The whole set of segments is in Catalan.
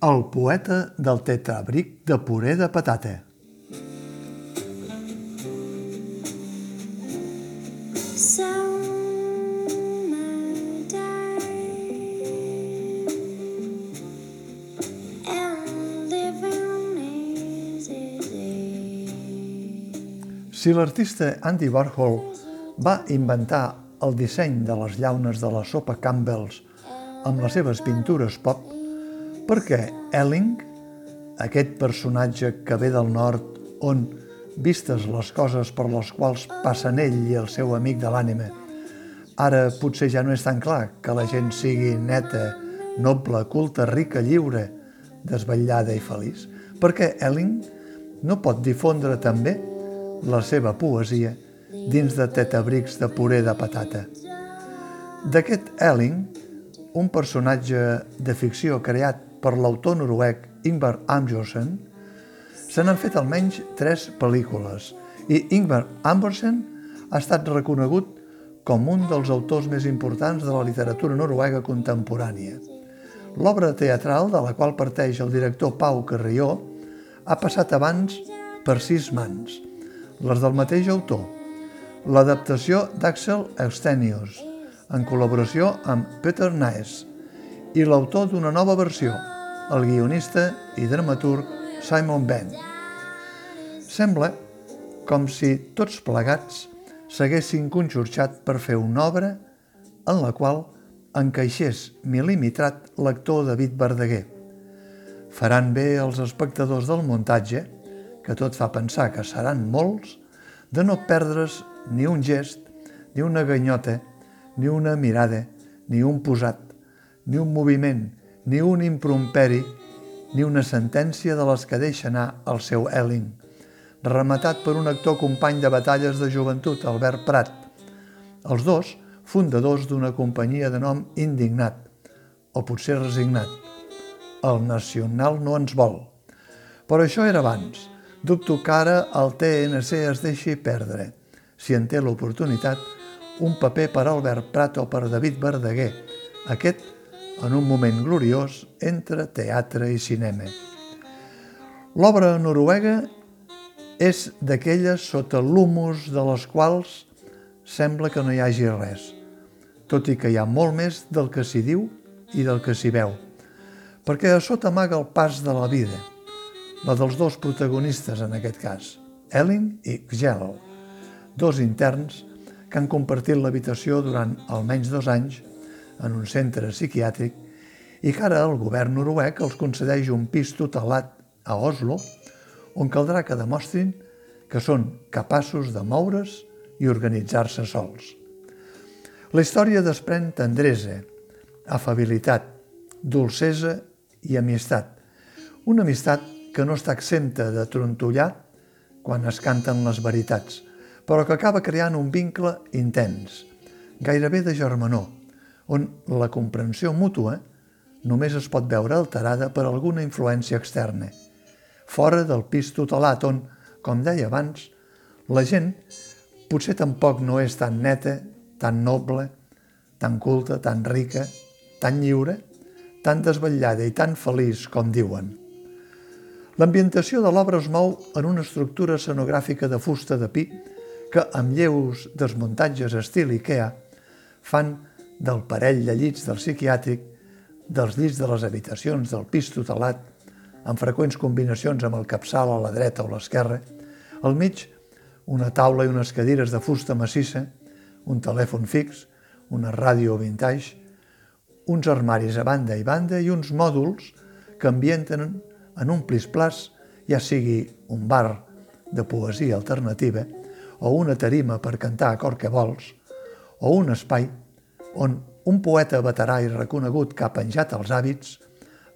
El poeta del tetrabric de puré de patata. Si l'artista Andy Warhol va inventar el disseny de les llaunes de la sopa Campbell's amb les seves pintures pop, perquè Elling, aquest personatge que ve del nord on, vistes les coses per les quals passen ell i el seu amic de l'ànima, ara potser ja no és tan clar que la gent sigui neta, noble, culta, rica, lliure, desvetllada i feliç, perquè Elling no pot difondre també la seva poesia dins de tetabrics de puré de patata. D'aquest Elling, un personatge de ficció creat per l'autor noruec Ingvar Ambjorsen, se n'han fet almenys tres pel·lícules i Ingvar Ambjorsen ha estat reconegut com un dels autors més importants de la literatura noruega contemporània. L'obra teatral, de la qual parteix el director Pau Carrió, ha passat abans per sis mans – les del mateix autor, l'adaptació d'Axel Eustenius, en col·laboració amb Peter Naes, i l'autor d'una nova versió, el guionista i dramaturg Simon Benn. Sembla com si tots plegats s'haguessin conxorxat per fer una obra en la qual encaixés mil·limetrat l'actor David Verdaguer. Faran bé els espectadors del muntatge que tot fa pensar que seran molts, de no perdre's ni un gest, ni una ganyota, ni una mirada, ni un posat, ni un moviment, ni un impromperi, ni una sentència de les que deixa anar el seu Elling, rematat per un actor company de batalles de joventut, Albert Prat, els dos fundadors d'una companyia de nom indignat, o potser resignat. El nacional no ens vol. Però això era abans, Dubto que ara el TNC es deixi perdre, si en té l'oportunitat, un paper per Albert Prat o per David Verdaguer, aquest en un moment gloriós entre teatre i cinema. L'obra noruega és d'aquelles sota l'humus de les quals sembla que no hi hagi res, tot i que hi ha molt més del que s'hi diu i del que s'hi veu, perquè a sota amaga el pas de la vida – la dels dos protagonistes en aquest cas, Elling i Gjell, dos interns que han compartit l'habitació durant almenys dos anys en un centre psiquiàtric i que ara el govern noruec els concedeix un pis tutelat a Oslo on caldrà que demostrin que són capaços de moure's i organitzar-se sols. La història desprèn tendresa, afabilitat, dolcesa i amistat. Una amistat que no està exempta de trontollar quan es canten les veritats, però que acaba creant un vincle intens, gairebé de germanor, on la comprensió mútua només es pot veure alterada per alguna influència externa, fora del pis tutelat on, com deia abans, la gent potser tampoc no és tan neta, tan noble, tan culta, tan rica, tan lliure, tan desvetllada i tan feliç com diuen. L'ambientació de l'obra es mou en una estructura escenogràfica de fusta de pi que, amb lleus desmuntatges estil Ikea, fan del parell de llits del psiquiàtric, dels llits de les habitacions del pis tutelat, amb freqüents combinacions amb el capçal a la dreta o l'esquerra, al mig una taula i unes cadires de fusta massissa, un telèfon fix, una ràdio vintage, uns armaris a banda i banda i uns mòduls que ambienten en un plisplàs, ja sigui un bar de poesia alternativa o una tarima per cantar a cor que vols, o un espai on un poeta veterà i reconegut que ha penjat els hàbits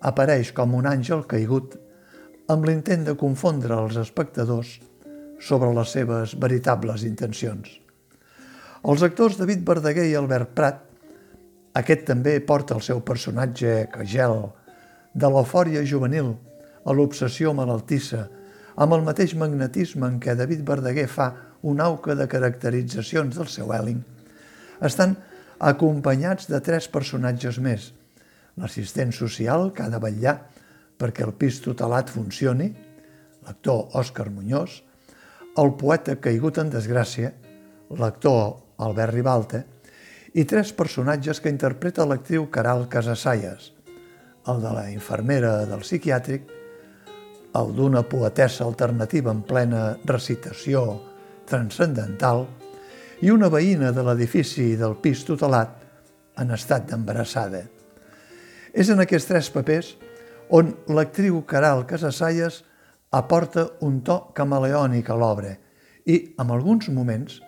apareix com un àngel caigut amb l'intent de confondre els espectadors sobre les seves veritables intencions. Els actors David Verdaguer i Albert Prat, aquest també porta el seu personatge cagel, de l'eufòria juvenil a l'obsessió malaltissa, amb el mateix magnetisme en què David Verdaguer fa un auca de caracteritzacions del seu Elling, estan acompanyats de tres personatges més. L'assistent social, que ha de vetllar perquè el pis tutelat funcioni, l'actor Òscar Muñoz, el poeta caigut en desgràcia, l'actor Albert Ribalta, i tres personatges que interpreta l'actriu Caral Casasalles, el de la infermera del psiquiàtric, el d'una poetessa alternativa en plena recitació transcendental i una veïna de l'edifici del pis tutelat en estat d'embarassada. És en aquests tres papers on l'actriu Caral Casasalles aporta un to camaleònic a l'obra i, en alguns moments,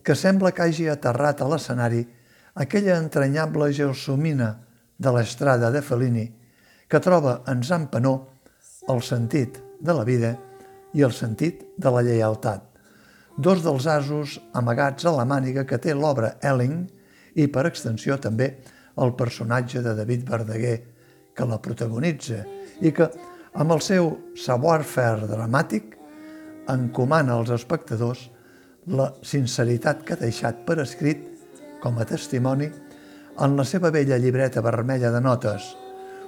que sembla que hagi aterrat a l'escenari aquella entranyable gelsomina de l'estrada de Fellini que troba en Zampanó el sentit de la vida i el sentit de la lleialtat, dos dels asos amagats a la màniga que té l'obra Elling i, per extensió, també el personatge de David Verdaguer, que la protagonitza i que, amb el seu savoir-faire dramàtic, encomana als espectadors la sinceritat que ha deixat per escrit com a testimoni en la seva vella llibreta vermella de notes,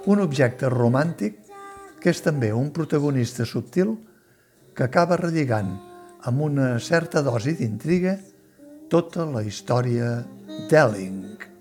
un objecte romàntic que és també un protagonista subtil que acaba relligant amb una certa dosi d'intriga tota la història d'Elling.